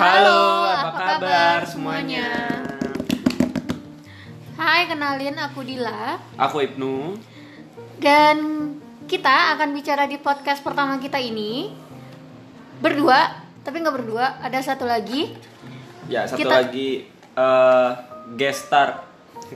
Halo, apa, kabar semuanya? Hai, kenalin aku Dila Aku Ibnu. dan kita akan bicara di podcast pertama kita ini berdua, tapi nggak berdua, ada satu lagi. Ya, satu Kita- lagi eh guest star.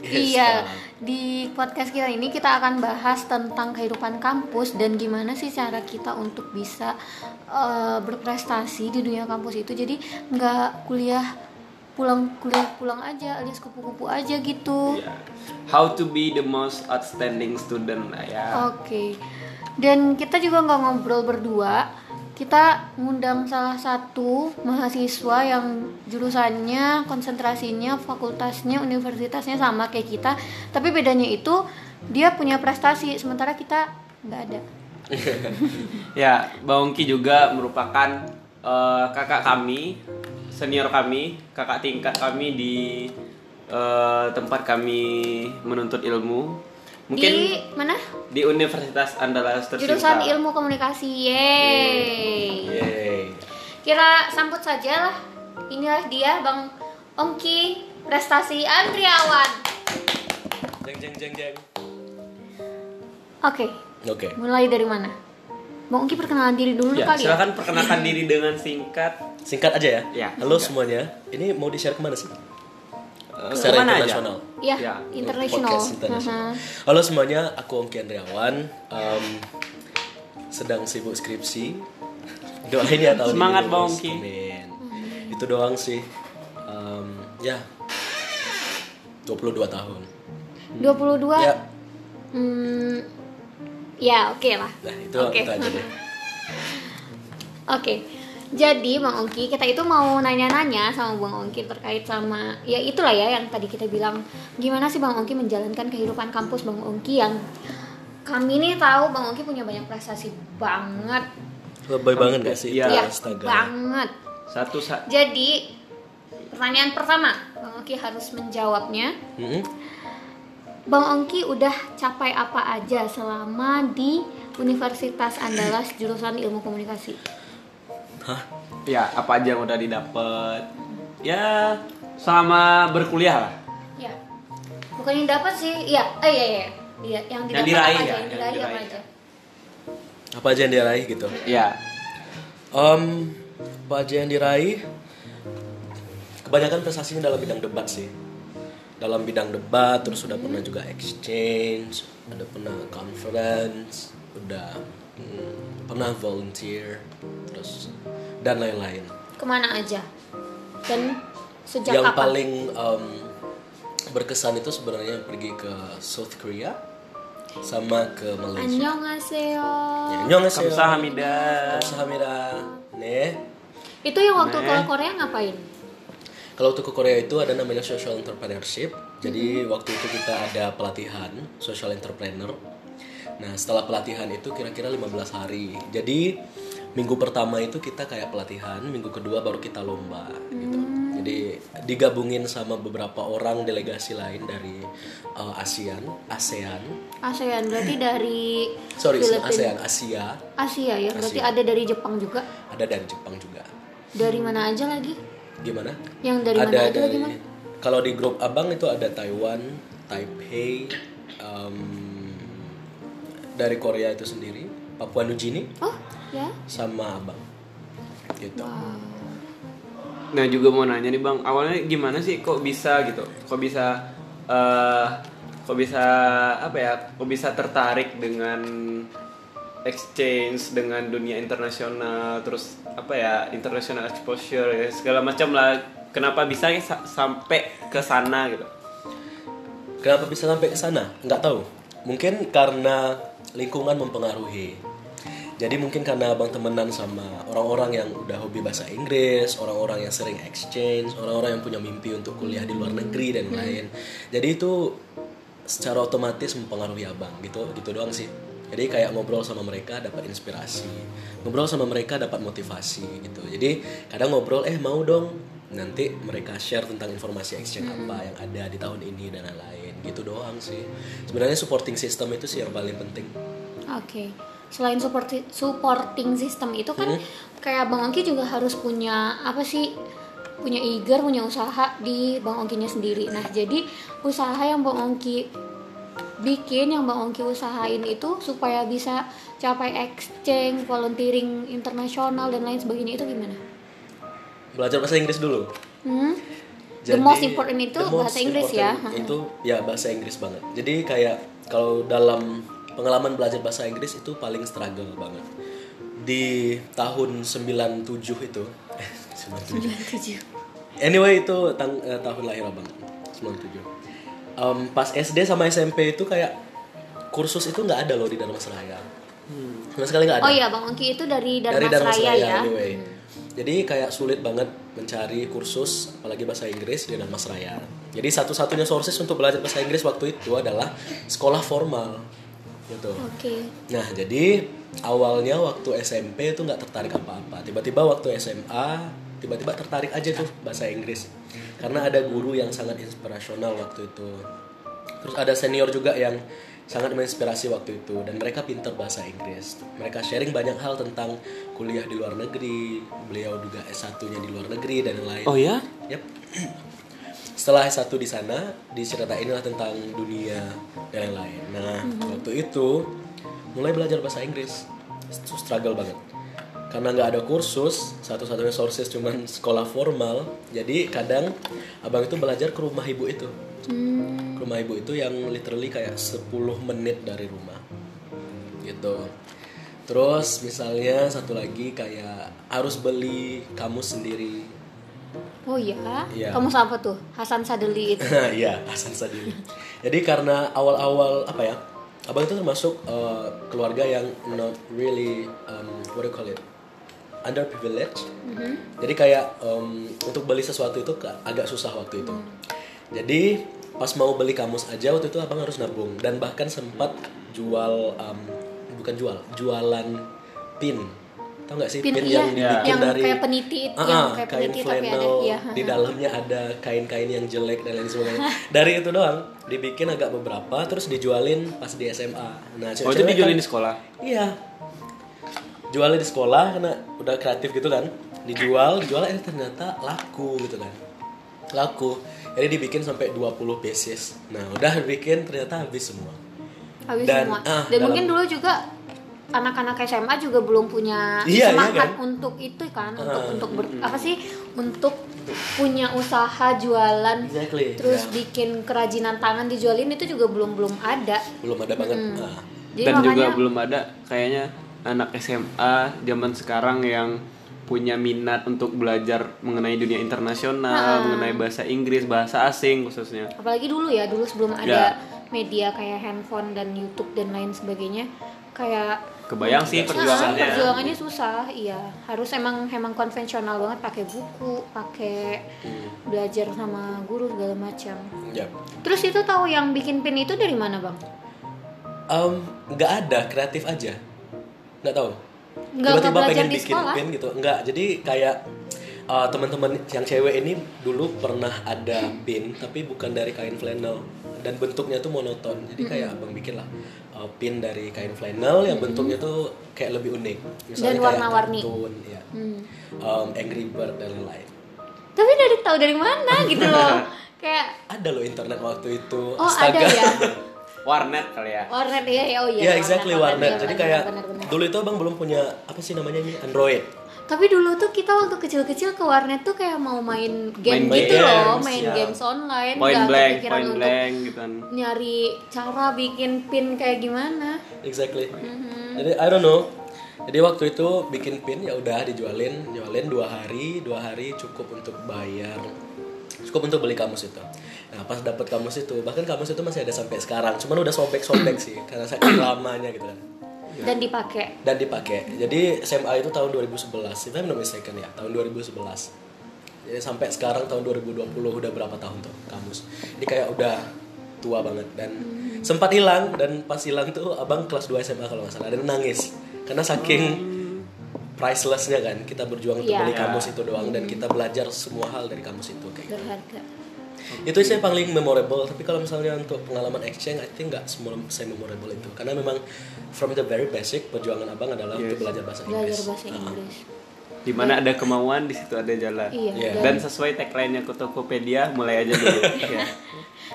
Iya, di podcast kita ini kita akan bahas tentang kehidupan kampus dan gimana sih cara kita untuk bisa eh, berprestasi di dunia kampus itu. Jadi nggak kuliah pulang kuliah pulang aja alias kupu-kupu aja gitu. Ya. How to be the most outstanding student ya. Oke. Dan kita juga nggak ngobrol berdua. Kita ngundang salah satu mahasiswa yang jurusannya, konsentrasinya, fakultasnya, universitasnya sama kayak kita. Tapi bedanya itu dia punya prestasi, sementara kita nggak ada. Ya, Bang juga merupakan eh, kakak kami, senior kami, kakak tingkat kami di eh, tempat kami menuntut ilmu. Mungkin Di mana? di Universitas Andalas tercinta. Jurusan Ilmu Komunikasi. Yeay. Yeay. Kita sambut saja lah. Inilah dia Bang Ongki Prestasi Andriawan. Jeng jeng jeng jeng. Oke, Oke. mulai dari mana? Bang Ongki perkenalan diri dulu Ya, kali ya. silakan perkenalkan diri dengan singkat. Singkat aja ya. Ya, Halo singkat. semuanya. Ini mau di share ke mana sih? Eh, Secara ke mana aja? Iya, Ya, international. Podcast internasional. Aha. Halo semuanya, aku Ongki Andriawan. Em, sedang sibuk skripsi. Doain ya tahun Semangat, ini. Bang lulus. Ongki. Amin. Itu doang sih. Em, ya. 22 tahun. 22. Ya. Hmm, ya, oke lah. Nah, itu Oke. itu aja deh. Oke. Jadi Bang Ongki, kita itu mau nanya-nanya sama Bang Ongki terkait sama ya itulah ya yang tadi kita bilang gimana sih Bang Ongki menjalankan kehidupan kampus Bang Ongki yang kami nih tahu Bang Ongki punya banyak prestasi banget. Lebay banget gak sih? Iya. Ya, banget. Satu sa Jadi pertanyaan pertama, Bang Ongki harus menjawabnya. Mm-mm. Bang Ongki udah capai apa aja selama di Universitas Andalas jurusan Ilmu Komunikasi? Hah? ya apa aja yang udah didapat ya selama berkuliah lah Ya, bukan yang dapat sih, iya, eh iya iya, iya yang didapat diraih apa ya, aja, yang yang diraih apa aja? Apa aja yang diraih gitu? ya Om, apa aja yang diraih? Kebanyakan prestasinya dalam bidang debat sih. Dalam bidang debat, terus udah pernah juga exchange, ada pernah conference, udah pernah volunteer, terus dan lain-lain. Ke mana aja? Dan sejak yang kapan? paling em, berkesan itu sebenarnya pergi ke South Korea sama ke Malaysia. Annyeonghaseyo. Ya, annyeonghaseyo. Kamsahamnida Kamsahamnida. Nih, Itu yang waktu ke. Korea ngapain? Kalau waktu ke Korea itu ada namanya social entrepreneurship. Jadi waktu itu kita ada pelatihan social entrepreneur. Nah, setelah pelatihan itu kira-kira 15 hari. Jadi minggu pertama itu kita kayak pelatihan, minggu kedua baru kita lomba gitu. Jadi digabungin sama beberapa orang delegasi lain dari uh, ASEAN, ASEAN. ASEAN berarti dari Sorry, Filipina. ASEAN, Asia. Asia ya, berarti Asia. ada dari Jepang juga. Ada dari Jepang juga. Dari mana aja lagi? Gimana? Yang dari mana aja lagi, kalau di grup abang itu ada Taiwan, Taipei, em, dari Korea itu sendiri, Papua New Guinea, Oh, ya. sama abang. Gitu. Wow. nah juga mau nanya nih bang awalnya gimana sih kok bisa gitu kok bisa eh kok bisa apa ya kok bisa tertarik dengan exchange dengan dunia internasional terus apa ya international exposure ya segala macam lah kenapa bisa sa- sampai ke sana gitu Kenapa bisa sampai ke sana? Nggak tahu. Mungkin karena lingkungan mempengaruhi. Jadi mungkin karena abang temenan sama orang-orang yang udah hobi bahasa Inggris, orang-orang yang sering exchange, orang-orang yang punya mimpi untuk kuliah di luar negeri dan lain. Jadi itu secara otomatis mempengaruhi abang gitu, gitu doang sih. Jadi kayak ngobrol sama mereka dapat inspirasi, ngobrol sama mereka dapat motivasi gitu. Jadi kadang ngobrol, eh mau dong nanti mereka share tentang informasi exchange apa yang ada di tahun ini dan lain-lain gitu doang sih. Sebenarnya supporting system itu sih yang paling penting. Oke. Selain supporti- supporting system itu kan Hmm. kayak Bang Angki juga harus punya apa sih punya iger punya usaha di bang Ongkinya sendiri nah jadi usaha yang bang Ongki bikin yang bang Ongki usahain itu supaya bisa capai exchange volunteering internasional dan lain sebagainya itu gimana belajar bahasa Inggris dulu hmm? The most important itu most bahasa Inggris ya. itu ya bahasa Inggris banget. Jadi kayak kalau dalam pengalaman belajar bahasa Inggris itu paling struggle banget. Di tahun 97 itu eh, 97 97 Anyway itu tang- eh, tahun lahir abang 97 Em, Pas SD sama SMP itu kayak kursus itu nggak ada loh di Darmasraya. Sama sekali nggak ada? oh iya bang Ongki itu dari Dari Darmasraya Darmasraya ya? anyway Jadi kayak sulit banget mencari kursus apalagi bahasa Inggris di Darmasraya Jadi satu-satunya sources untuk belajar bahasa Inggris waktu itu adalah sekolah formal gitu oke Nah, jadi awalnya waktu SMP itu nggak tertarik apa-apa. Tiba-tiba waktu SMA, tiba-tiba tertarik aja tuh bahasa Inggris. Karena ada guru yang sangat inspirasional waktu itu. Terus ada senior juga yang sangat menginspirasi waktu itu dan mereka pintar bahasa Inggris. Mereka sharing banyak hal tentang kuliah di luar negeri. Beliau juga S1-nya di luar negeri dan lain-lain. Oh ya? Yap. Setelah S1 di sana, diceritain lah tentang dunia dan lain-lain. Nah, waktu itu mulai belajar bahasa Inggris. Itu struggle banget. Karena nggak ada kursus, satu-satunya sources cuman sekolah formal. Jadi kadang abang itu belajar ke rumah ibu itu. Ke rumah ibu itu yang literally kayak 10 menit dari rumah. Gitu. Terus misalnya satu lagi kayak harus beli kamus sendiri oh iya Iya. kamu apa tuh Hasan Sadeli itu Iya, Hasan Sadili. Jadi karena awal-awal apa ya, abang itu termasuk uh, keluarga yang not really um, what do you call it, underprivileged. Jadi kayak um, untuk beli sesuatu itu agak susah waktu itu. Jadi pas mau beli kamus aja waktu itu abang harus nabung dan bahkan sempat jual um, bukan jual, jualan pin. Tahu nggak sih Pin, pin, iya. yang dibikin Yang dari kayak peniti itu, Ah, yang ah, kayak kain peniti tapi ada, iya. di dalamnya ada kain-kain yang jelek dan lain sebagainya. Dari itu doang dibikin agak beberapa terus dijualin pas di SMA. Nah, Oh itu cewek-cewek dijualin kan- di sekolah? Iya. Jualnya di sekolah karena udah kreatif gitu kan. Dijual, dijual eh ternyata laku gitu kan. Laku. Jadi dibikin sampai 20 pieces. Nah, udah bikin ternyata habis semua. habis Dan, semua ah, dan dalam- mungkin dulu juga anak-anak SMA juga belum punya Iya, iya semangat kan? untuk itu kan untuk Ah. untuk ber- apa sih untuk punya usaha jualan Exactly. terus ya. bikin kerajinan tangan dijualin itu juga belum belum ada belum ada banget. Nah, jadi Dan juga makanya belum ada kayaknya anak SMA zaman sekarang yang punya minat untuk belajar mengenai dunia internasional, mengenai bahasa Inggris, bahasa asing khususnya. apalagi dulu ya dulu sebelum Ya. ada media kayak handphone dan YouTube dan lain sebagainya kayak Kebayang sih Nah, perjuangannya. perjuangannya susah, iya. Harus emang emang konvensional banget pakai buku, pakai belajar sama guru segala macam. ya. Terus itu tahu yang bikin pin itu dari mana, Bang? Em, nggak ada kreatif aja nggak tahu tiba-tiba pengen di bikin sekolah? pin gitu nggak jadi kayak uh, teman-teman yang cewek ini dulu pernah ada pin tapi bukan dari kain flannel dan bentuknya tuh monoton jadi kayak abang bikin lah uh, pin dari kain flannel yang bentuknya tuh kayak lebih unik misalnya Dan warna-warni. ya Hmm. Um, Angry Bird dan lain-lain Tapi dari tahu dari mana gitu loh. Kayak ada loh internet waktu itu oh ada ya. Warnet kali ya. Warnet ya, ya oh iya. Iya exactly warnet. iya, Jadi benar, kayak benar, benar. dulu itu abang belum punya apa sih namanya ini Android. Tapi dulu tuh kita waktu kecil-kecil ke warnet tuh kayak mau main game Main gitu loh, games, main ya. games online, Point nggak blank, kepikiran point untuk blank gitu kan. nyari cara bikin pin kayak gimana. Exactly. Mm-hmm. Jadi I don't know. Jadi waktu itu bikin pin ya udah dijualin, jualin dua hari, dua hari cukup untuk bayar, cukup untuk beli kamus itu. Nah pas dapet kamus itu, bahkan kamus itu masih ada sampai sekarang, cuman udah sobek-sobek sih karena saking lamanya gitu kan. Dan dipakai. Dan dipakai. Jadi SMA itu tahun 2011, if I'm not mistaken ya, tahun 2011. Jadi sampai sekarang tahun 2020 udah berapa tahun tuh kamus. Ini kayak udah tua banget dan sempat hilang dan pas hilang tuh abang kelas 2 SMA kalau nggak salah dan nangis karena saking pricelessnya kan kita berjuang untuk Iya. beli kamus itu doang dan kita belajar semua hal dari kamus itu kayak gitu. Berharga. itu sih yang paling memorable tapi kalau misalnya untuk pengalaman exchange I think nggak semua saya memorable itu karena memang from the very basic perjuangan abang adalah untuk belajar bahasa Inggris Belajar bahasa Ah. Inggris. di mana ada kemauan di situ ada jalan Iya, Iya. dan sesuai tagline-nya ke Tokopedia mulai aja dulu ya.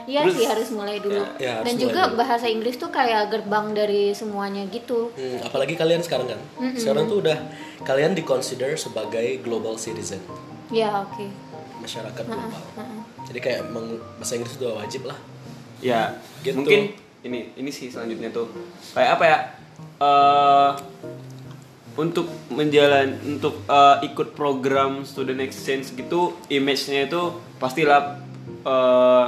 Iya Terus- sih harus mulai dulu. Ya, harus Dan juga dulu. bahasa Inggris tuh kayak gerbang dari semuanya gitu. Hmm, apalagi kalian sekarang kan. Sekarang tuh udah kalian diconsider sebagai global citizen, Ya oke. Masyarakat global. Jadi kayak emang bahasa Inggris itu udah wajib lah. ya Gitu. mungkin ini ini sih selanjutnya tuh kayak apa ya eh untuk menjalan untuk eh, ikut program student exchange gitu image-nya itu pastilah eh,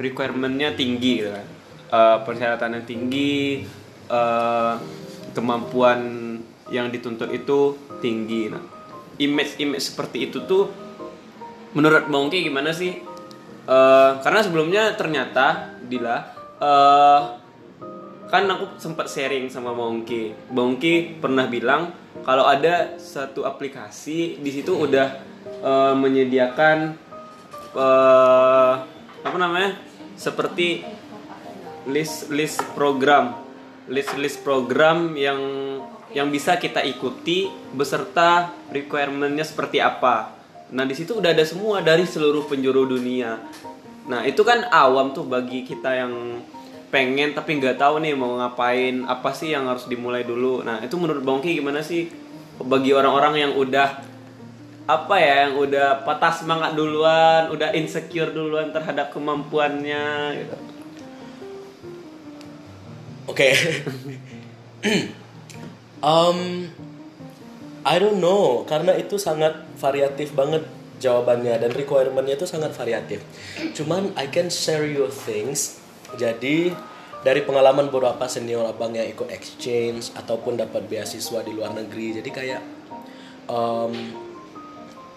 requirement-nya tinggi gitu kan Eh, persyaratannya tinggi eh, kemampuan yang dituntut itu tinggi nah image image seperti itu tuh menurut Bongki gimana sih? Eh, karena sebelumnya ternyata Dila eh, kan aku sempat sharing sama Bongki Bongki pernah bilang kalau ada satu aplikasi di situ udah eh, menyediakan eh, apa namanya? Seperti list list program. List list program yang yang bisa kita ikuti beserta requirementnya seperti apa nah di situ udah ada semua dari seluruh penjuru dunia nah itu kan awam tuh bagi kita yang pengen tapi nggak tahu nih mau ngapain apa sih yang harus dimulai dulu nah itu menurut Bongki gimana sih bagi orang-orang yang udah apa ya yang udah patah semangat duluan udah insecure duluan terhadap kemampuannya gitu. Oke. um, I don't know karena itu sangat variatif banget jawabannya dan requirementnya itu sangat variatif. Cuman I can share you things. Jadi dari pengalaman beberapa senior abang yang ikut exchange ataupun dapat beasiswa di luar negeri, jadi kayak um,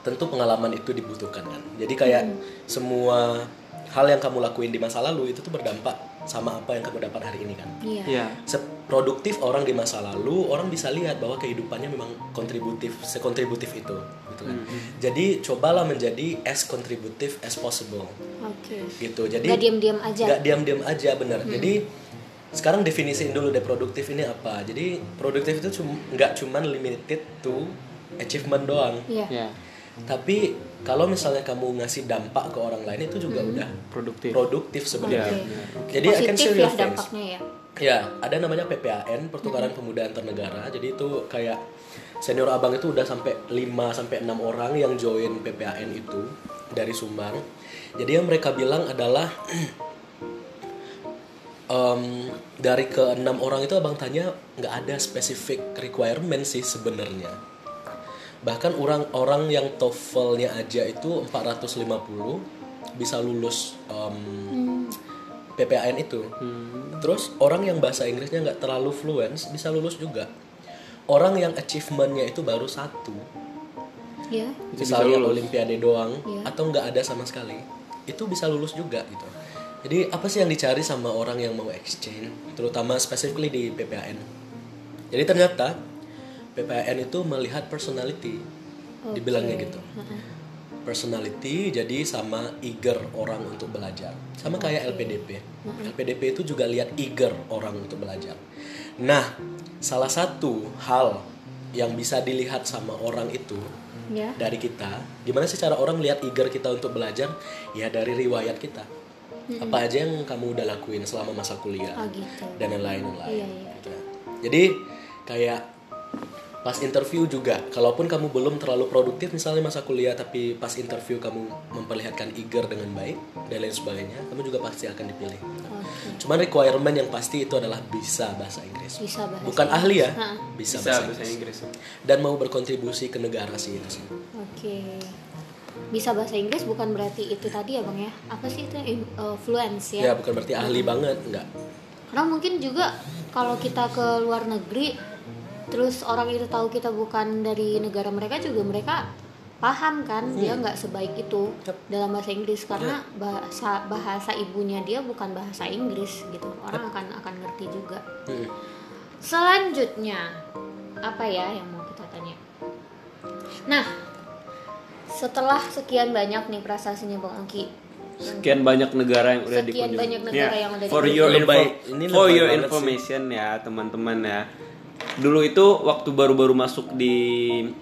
tentu pengalaman itu dibutuhkan kan. Jadi kayak semua hal yang kamu lakuin di masa lalu itu tuh berdampak sama apa yang kamu dapat hari ini kan. Iya. ya Seproduktif orang di masa lalu, orang bisa lihat bahwa kehidupannya memang kontributif, sekontributif itu, gitu kan. Jadi cobalah menjadi as kontributif as possible, Oke. gitu. Jadi Gak diam-diam aja. nggak diam-diam aja bener. Jadi sekarang definisiin dulu deh produktif ini apa. Jadi produktif itu cum- nggak cuman limited to achievement doang. Iya. ya Tapi kalau misalnya kamu ngasih dampak ke orang lain itu juga udah produktif produktif sebenarnya. Oke. Jadi I can Positif share ya dampaknya ya. Ya, ada namanya PPAN, Pertukaran Pemuda Antar Negara. Jadi itu kayak senior abang itu udah sampai 5 sampai 6 orang yang join PPAN itu dari Sumbang. Jadi yang mereka bilang adalah em, dari ke enam orang itu abang tanya nggak ada spesifik requirement sih sebenarnya. Bahkan orang-orang yang TOEFL-nya aja itu 450 bisa lulus em, PPAN itu. Terus orang yang bahasa Inggrisnya nggak terlalu fluent bisa lulus juga. Orang yang achievementnya itu baru satu, Iya. misalnya Olimpiade doang Iya. atau nggak ada sama sekali, itu bisa lulus juga gitu. Jadi apa sih yang dicari sama orang yang mau exchange, terutama specifically di PPAN? Jadi ternyata PPAN itu melihat personality, dibilangnya gitu. Personality jadi sama eager orang untuk belajar, sama kayak LPDP. LPDP itu juga lihat eager orang untuk belajar. Nah, salah satu hal yang bisa dilihat sama orang itu Ya. dari kita gimana sih cara orang lihat eager kita untuk belajar ya dari riwayat kita apa aja yang kamu udah lakuin selama masa kuliah Oh gitu. dan yang lain yang lain Iya, iya. gitu. jadi kayak pas interview juga kalaupun kamu belum terlalu produktif misalnya masa kuliah tapi pas interview kamu memperlihatkan eager dengan baik dan lain sebagainya kamu juga pasti akan dipilih Oke. cuman requirement yang pasti itu adalah bisa bahasa Inggris Bisa bahasa bukan ahli ya Ha. bisa, bisa bahasa bahasa Inggris Inggris dan mau berkontribusi ke negara sih itu sih Oke. Bisa bahasa Inggris bukan berarti itu tadi ya bang ya? Apa sih itu In- uh, fluence ya ya? bukan berarti ahli banget enggak Karena mungkin juga kalau kita ke luar negeri, terus orang itu tahu kita bukan dari negara mereka juga mereka paham kan dia nggak sebaik itu Hmm. Yap. dalam bahasa Inggris karena bahasa bahasa ibunya dia bukan bahasa Inggris gitu orang akan akan ngerti juga Hmm. Selanjutnya apa ya yang mau kita tanya? Nah, setelah sekian banyak nih prestasinya Bang Angki, sekian banyak negara yang udah Sekian dikunjungi. banyak negara yang udah for your info- ini for your information ya teman-teman ya dulu itu waktu baru-baru masuk di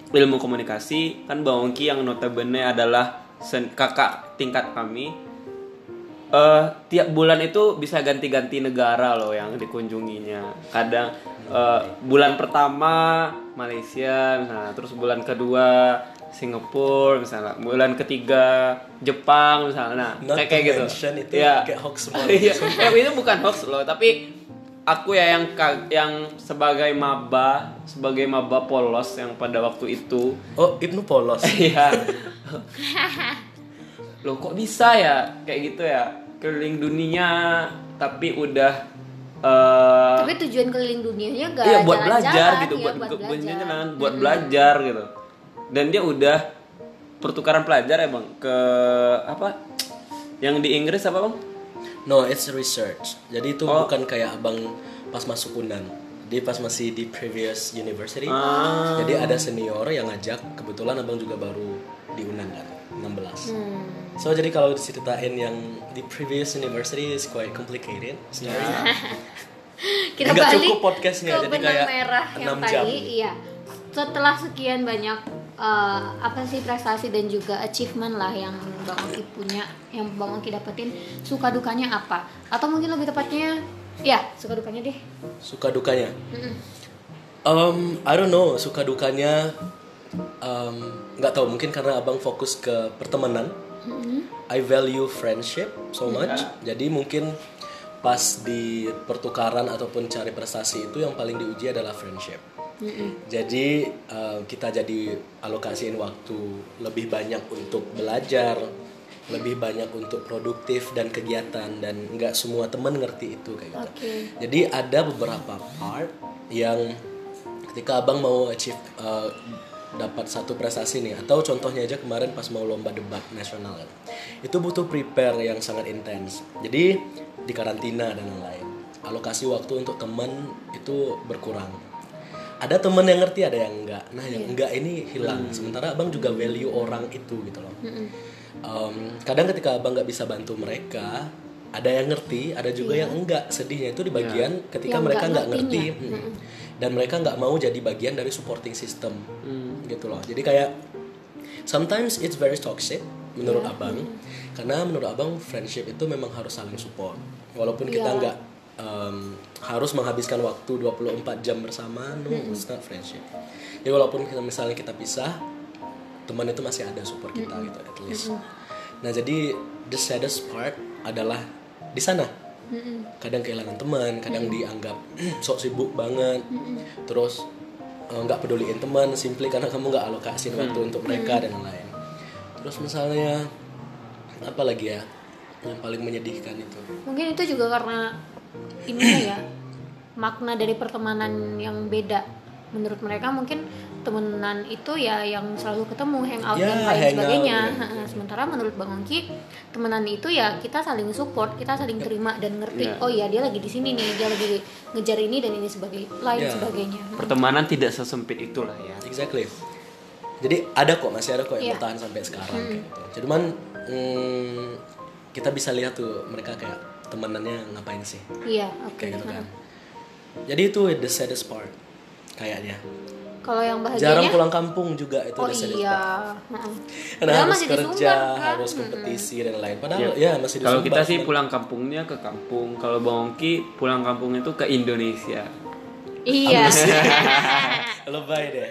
ilmu komunikasi kan Bang Ongki yang notabene adalah sen- kakak tingkat kami. Eh tiap bulan itu bisa ganti-ganti negara loh yang dikunjunginya. Kadang eh, bulan pertama Malaysia misalnya terus bulan kedua Singapura misalnya. Bulan ketiga Jepang misalnya. Nah, Not kayak kayak gitu. Itu Iya. kayak hoax semua. Iya, eh, itu bukan hoax loh, tapi aku ya yang yang sebagai maba, sebagai maba polos yang pada waktu itu, Oh, Ibnu polos. iya. Loh kok bisa ya kayak gitu ya keliling dunia tapi udah eh, Tapi tujuan keliling dunianya gak iya buat jalan-jalan, belajar gitu, ya, buat buat buat, belajar. jalan, buat belajar gitu. Dan dia udah pertukaran pelajar ya bang ke apa? Yang di Inggris apa bang? No, it's research. Jadi itu Oh. bukan kayak abang pas masuk Unan. Dia pas masih di previous university. Ah. Jadi ada senior yang ngajak. Kebetulan abang juga baru di Unan kan, 16. Hmm. So jadi kalau diceritain yang di previous university is quite complicated. story. Kita Nggak balik cukup podcastnya, ke jadi benang kayak merah yang 6 jam. tadi. Iya. Setelah sekian banyak eh, apa sih prestasi dan juga achievement lah yang Bang Oki punya, yang Bang Oki dapetin, suka dukanya apa? Atau mungkin lebih tepatnya, ya suka dukanya deh. Suka dukanya. Mm-mm. Um, I don't know suka dukanya um, nggak tahu mungkin karena abang fokus ke pertemanan. I value friendship so much. Jadi mungkin pas di pertukaran ataupun cari prestasi itu yang paling diuji adalah friendship. Jadi uh, kita jadi alokasiin waktu lebih banyak untuk belajar, lebih banyak untuk produktif dan kegiatan dan nggak semua temen ngerti itu kayak gitu. Oke. Jadi ada beberapa part yang ketika abang mau achieve uh, dapat satu prestasi nih atau contohnya aja kemarin pas mau lomba debat nasional kan, itu butuh prepare yang sangat intens. Jadi di karantina dan lain-lain. Alokasi waktu untuk teman itu berkurang. Ada teman yang ngerti, ada yang enggak. Nah, yang enggak ini hilang. Sementara abang juga value orang itu gitu loh. Um, kadang ketika abang nggak bisa bantu mereka, ada yang ngerti, ada juga yang enggak. Sedihnya itu di bagian ketika Yang mereka nggak ngerti, ngertinya. mm. dan mereka nggak mau jadi bagian dari supporting system, Hmm. gitu loh. Jadi kayak sometimes it's very toxic menurut abang, karena menurut abang friendship itu memang harus saling support. Walaupun kita Iya. nggak um, harus menghabiskan waktu 24 jam bersama, no, it's not friendship. Jadi walaupun kita misalnya kita pisah, teman itu masih ada support kita gitu at least. Nah jadi the saddest part adalah di sana. Kadang kehilangan teman, kadang dianggap sok sibuk banget, terus eh, nggak peduliin teman, simply karena kamu nggak alokasiin waktu untuk mereka dan lain. Terus misalnya apa lagi ya yang paling menyedihkan itu? Mungkin itu juga karena ini ya makna dari pertemanan yang beda. Menurut mereka mungkin temenan itu ya yang selalu ketemu, hangout Ya, dan lain hangout, sebagainya. ya. Sementara menurut Bang Ongki, temenan itu ya kita saling support, kita saling terima dan ngerti. Ya. Oh iya dia lagi di sini nih, dia lagi ngejar ini dan ini sebagai lain Ya. sebagainya. Pertemanan tidak sesempit itulah ya. Exactly. Jadi ada kok masih ada kok yang Iya. bertahan sampai sekarang kayak gitu. Cuman hmm, kita bisa lihat tuh mereka kayak temenannya ngapain sih Iya, oke. kayak gitu kan. Jadi itu the saddest part kayaknya. Kalau yang Jarang bahagianya pulang kampung juga itu Oh the saddest iya. part. Ha-ha. Karena Padahal harus masih di kerja, Sumbar, kan? harus kompetisi dan lain. Padahal ya, Ya. masih di Kalau kita sih pulang kampungnya ke kampung. Kalau Bang Ongki pulang kampung itu ke Indonesia. Iya. lebay deh.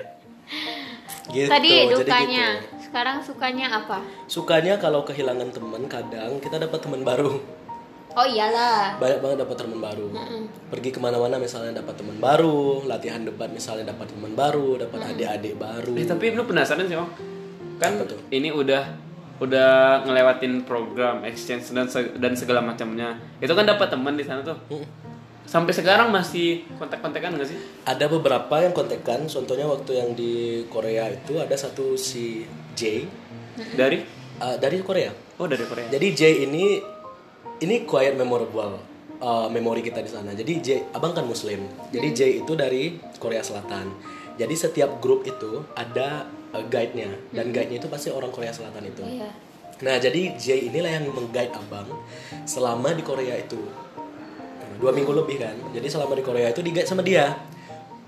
Gitu, Tadi jadi dukanya. gitu. Sekarang sukanya apa? Sukanya kalau kehilangan teman kadang kita dapat teman baru. Oh iyalah. banyak banget dapat teman baru pergi ke mana-mana misalnya dapat teman baru latihan debat misalnya dapat teman baru dapat adik-adik baru Eh, tapi lu penasaran sih, Bang? Kan Apa tuh? ini udah udah ngelewatin program exchange dan se- dan segala macamnya. Itu kan dapat teman di sana tuh. Mm. Sampai sekarang masih kontak-kontakan gak sih? ada beberapa yang kontekan contohnya waktu yang di Korea itu ada satu si J Dari uh, dari Korea Oh, dari Korea. jadi J ini ini quite memorable uh, memori kita di sana jadi J abang kan muslim jadi J itu dari Korea Selatan jadi setiap grup itu ada uh, guide-nya dan guide-nya itu pasti orang Korea Selatan itu Iya. Nah, jadi Jay inilah yang mengguide abang selama di Korea itu. Dua minggu lebih kan. Jadi selama di Korea itu di-guide sama dia.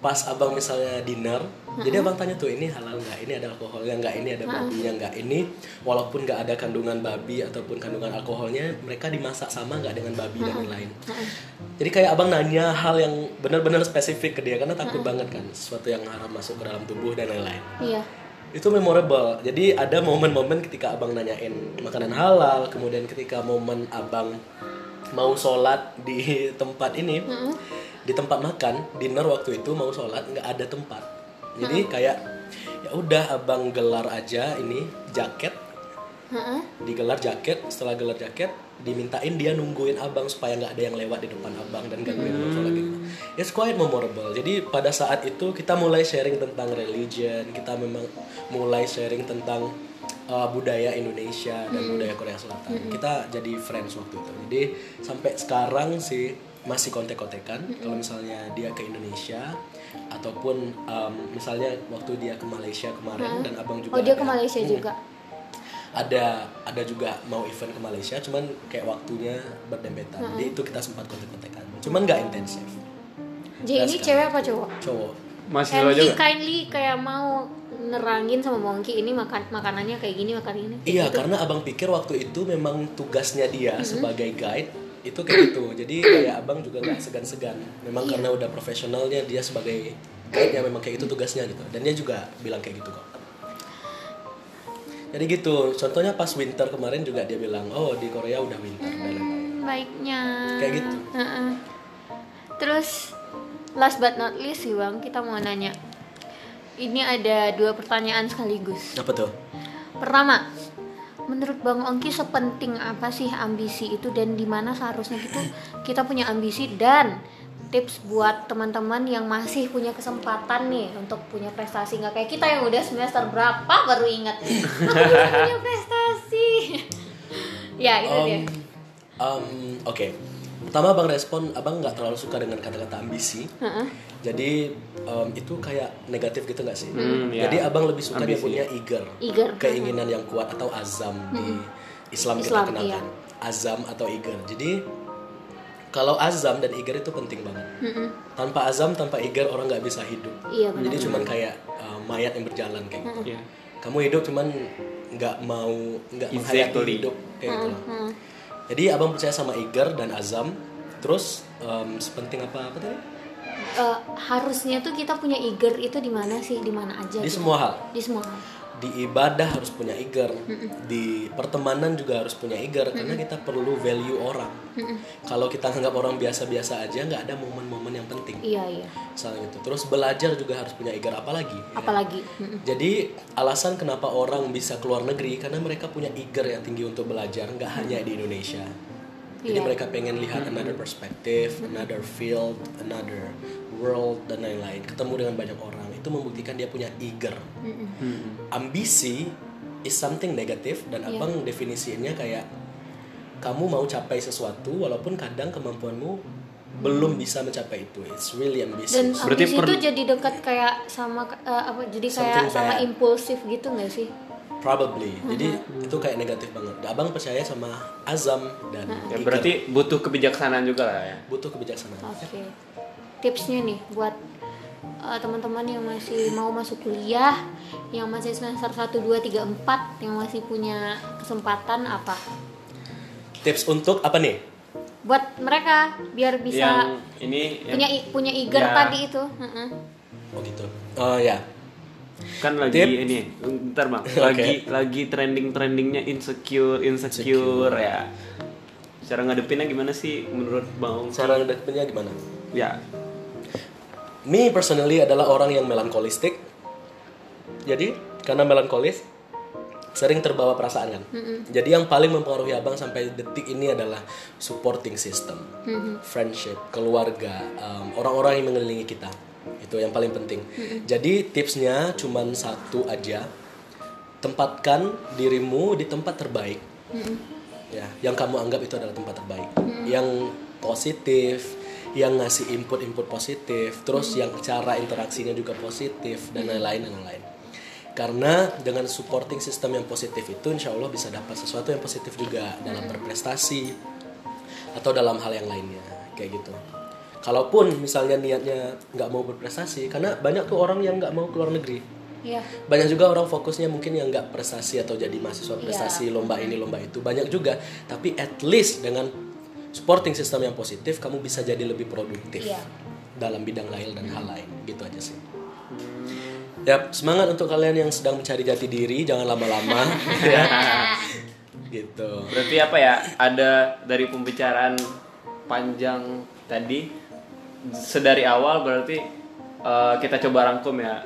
Pas abang misalnya dinner jadi abang tanya tuh ini halal nggak? Ini ada alkoholnya nggak? Ini ada babinya nggak? Ini walaupun nggak ada kandungan babi ataupun kandungan alkoholnya mereka dimasak sama nggak dengan babi dan lain-lain. Jadi kayak abang nanya hal yang benar-benar spesifik ke dia karena takut banget kan sesuatu yang haram masuk ke dalam tubuh dan lain-lain. Iya. Itu memorable. Jadi ada momen-momen ketika abang nanyain makanan halal kemudian ketika momen abang mau sholat di tempat ini di tempat makan dinner waktu itu mau sholat nggak ada tempat. Jadi kayak ya udah abang gelar aja ini jaket. Heeh. digelar jaket setelah gelar jaket dimintain dia nungguin abang supaya nggak ada yang lewat di depan abang dan gangguin abang sholat gitu it's quite memorable. Jadi pada saat itu kita mulai sharing tentang religion kita memang mulai sharing tentang uh, budaya Indonesia dan budaya Korea Selatan. Kita jadi friends waktu itu. Jadi sampai sekarang sih masih kontek-kontekan. Kalau misalnya dia ke Indonesia ataupun um, misalnya waktu dia ke Malaysia kemarin dan abang juga oh dia ke ada- Malaysia Hmm juga? Ada ada juga mau event ke Malaysia cuman kayak waktunya berdempetan. Jadi itu kita sempat kontek-kontekan. Cuman nggak intensif. Jadi ini cewek apa cowok? Cowok. Masih kindly juga. kindly kayak mau nerangin sama Mongki ini makan makanannya kayak gini makan ini? Iya karena abang pikir waktu itu memang tugasnya dia sebagai guide itu kayak gitu. Jadi kayak abang juga nggak segan-segan. Memang karena udah profesionalnya dia sebagai guide ya memang kayak itu tugasnya gitu. Dan dia juga bilang kayak gitu kok. Jadi gitu. Contohnya pas winter kemarin juga dia bilang oh di Korea udah winter dan Hmm, baiknya. Kayak gitu. Heeh. terus last but not least sih bang kita mau nanya. Ini ada dua pertanyaan sekaligus. Apa tuh? Pertama menurut bang Ongki sepenting apa sih ambisi itu dan di mana seharusnya gitu kita punya ambisi dan tips buat teman-teman yang masih punya kesempatan nih untuk punya prestasi. Nggak kayak kita yang udah semester berapa baru ingat punya prestasi. Ya itu dia. Um, Oke, pertama abang respon abang nggak terlalu suka dengan kata-kata ambisi. Heeh. Jadi um, itu kayak negatif gitu nggak sih? Hmm, ya. Jadi abang lebih suka dia punya eager, Eager. keinginan yang kuat atau azam di Islam kita Islam, kenalkan. iya. Azam atau eager. Jadi kalau azam dan eager itu penting banget. Mm-mm. Tanpa azam, tanpa eager orang nggak bisa hidup. Iya, benar. Jadi cuman kayak uh, mayat yang berjalan kayak gitu. Iya. Kamu hidup cuman nggak mau nggak menghayati Exactly. hidup kayak gitu. Jadi abang percaya sama Iger dan Azam. Terus em, sepenting apa apa tadi? Eh, harusnya tuh kita punya eager itu di mana sih di mana aja Di gitu. semua hal. di semua hal. Di ibadah harus punya Iger. Di pertemanan juga harus punya Iger karena kita perlu value orang. Kalau kita anggap orang biasa-biasa aja nggak ada momen-momen yang penting. iya iya Misalnya gitu. Terus belajar juga harus punya Iger apalagi. ya apalagi Mm-mm. Jadi alasan kenapa orang bisa keluar negeri karena mereka punya eager yang tinggi untuk belajar nggak hanya di Indonesia. Jadi Iya. mereka pengen lihat another perspective, another field, another world dan lain-lain. Ketemu dengan banyak orang itu membuktikan dia punya eager. Ambisi is something negatif dan Iya. abang definisinya kayak kamu mau capai sesuatu walaupun kadang kemampuanmu belum bisa mencapai itu. It's really ambitious. dan Berarti ambisi per- itu jadi dekat kayak sama eh, apa jadi kayak sama bad. impulsif gitu nggak sih Probably. Jadi itu kayak negatif banget. Abang percaya sama azam dan Ya, eager. berarti butuh kebijaksanaan juga lah ya. butuh kebijaksanaan. oke tipsnya nih buat eh, teman-teman yang masih mau masuk kuliah yang masih semester 1, 2, 3, 4 yang masih punya kesempatan apa Tips untuk apa nih? buat mereka biar bisa Yang ini yang punya punya eager Ya. tadi itu Heeh. Oh gitu. Oh ya. kan lagi Tip. ini bentar bang lagi lagi trending trendingnya insecure insecure ya cara ngadepinnya gimana sih menurut bang Cara ngadepinnya gimana? ya Me personally adalah orang yang melankolistik. Jadi karena melankolis sering terbawa perasaan kan. Jadi yang paling mempengaruhi abang sampai detik ini adalah supporting system, friendship, keluarga, um, orang-orang yang mengelilingi kita. Itu yang paling penting. Jadi tipsnya cuman satu aja. Tempatkan dirimu di tempat terbaik. Ya, yang kamu anggap itu adalah tempat terbaik. Yang positif, yang ngasih input-input positif, terus yang cara interaksinya juga positif dan lain-lain dan lain-lain. Karena dengan supporting system yang positif itu insya Allah bisa dapat sesuatu yang positif juga dalam berprestasi atau dalam hal yang lainnya kayak gitu. kalaupun misalnya niatnya nggak mau berprestasi karena banyak tuh orang yang nggak mau keluar negeri Iya. banyak juga orang fokusnya mungkin yang nggak prestasi atau jadi mahasiswa Iya. prestasi lomba ini lomba itu banyak juga tapi at least dengan supporting system yang positif kamu bisa jadi lebih produktif Iya. dalam bidang lain dan hal lain gitu aja sih ya semangat untuk kalian yang sedang mencari jati diri jangan lama-lama ya gitu Berarti apa ya? Ada dari pembicaraan panjang tadi sedari awal berarti eh, kita coba rangkum ya.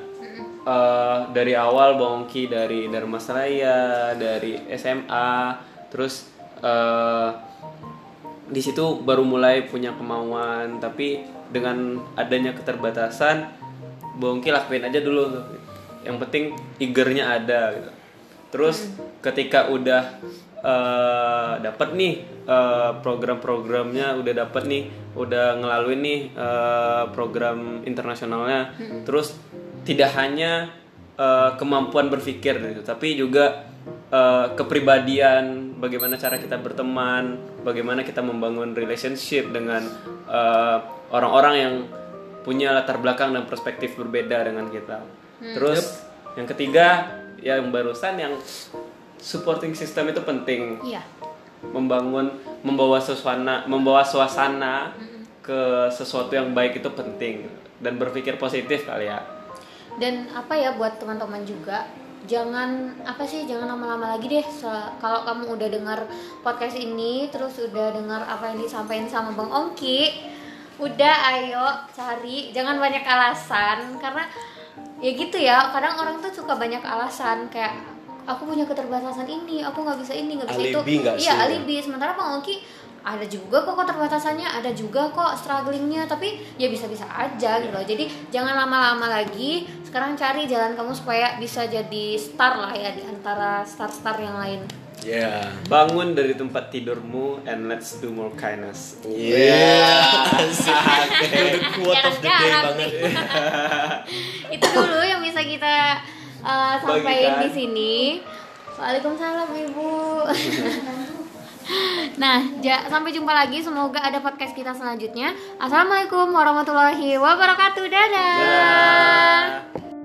Eh, dari awal Bongki dari Dharmasraya, dari SMA, terus eh, di situ baru mulai punya kemauan, tapi dengan adanya keterbatasan Bongki lakuin aja dulu. Yang penting eagernya ada gitu. Terus ketika udah eh dapat nih eh, program-programnya udah dapat nih, udah ngelaluin nih eh, program internasionalnya. Terus tidak hanya eh, kemampuan berpikir gitu, tapi juga eh, kepribadian, bagaimana cara kita berteman, bagaimana kita membangun relationship dengan eh, orang-orang yang punya latar belakang dan perspektif berbeda dengan kita. Terus yang ketiga yang barusan yang supporting system itu penting. Iya. membangun membawa suasana membawa suasana ke sesuatu yang baik itu penting dan berpikir positif kali ya. Dan apa ya buat teman-teman juga jangan apa sih jangan lama-lama lagi deh. Kalau kamu udah dengar podcast ini terus udah dengar apa yang disampaikan sama bang Ongki udah ayo cari. Jangan banyak alasan karena ya gitu ya kadang orang tuh suka banyak alasan. Kayak aku punya keterbatasan ini aku nggak bisa ini nggak bisa itu. Alibi nggak iya sih? alibi. Sementara bang Ongki ada juga kok keterbatasannya ada juga kok strugglingnya tapi ya bisa-bisa aja gitu loh. Jadi jangan lama-lama lagi sekarang cari jalan kamu supaya bisa jadi star lah ya di antara star-star yang lain. Ya. Bangun dari tempat tidurmu and let's do more kindness. Iya. Itu the quote of the day banget. itu dulu yang bisa kita uh, sampaikan di sini. Waalaikumsalam ibu Nah, ja- sampai jumpa lagi. Semoga ada podcast kita selanjutnya. Assalamualaikum warahmatullahi wabarakatuh. Dadah. Dadah.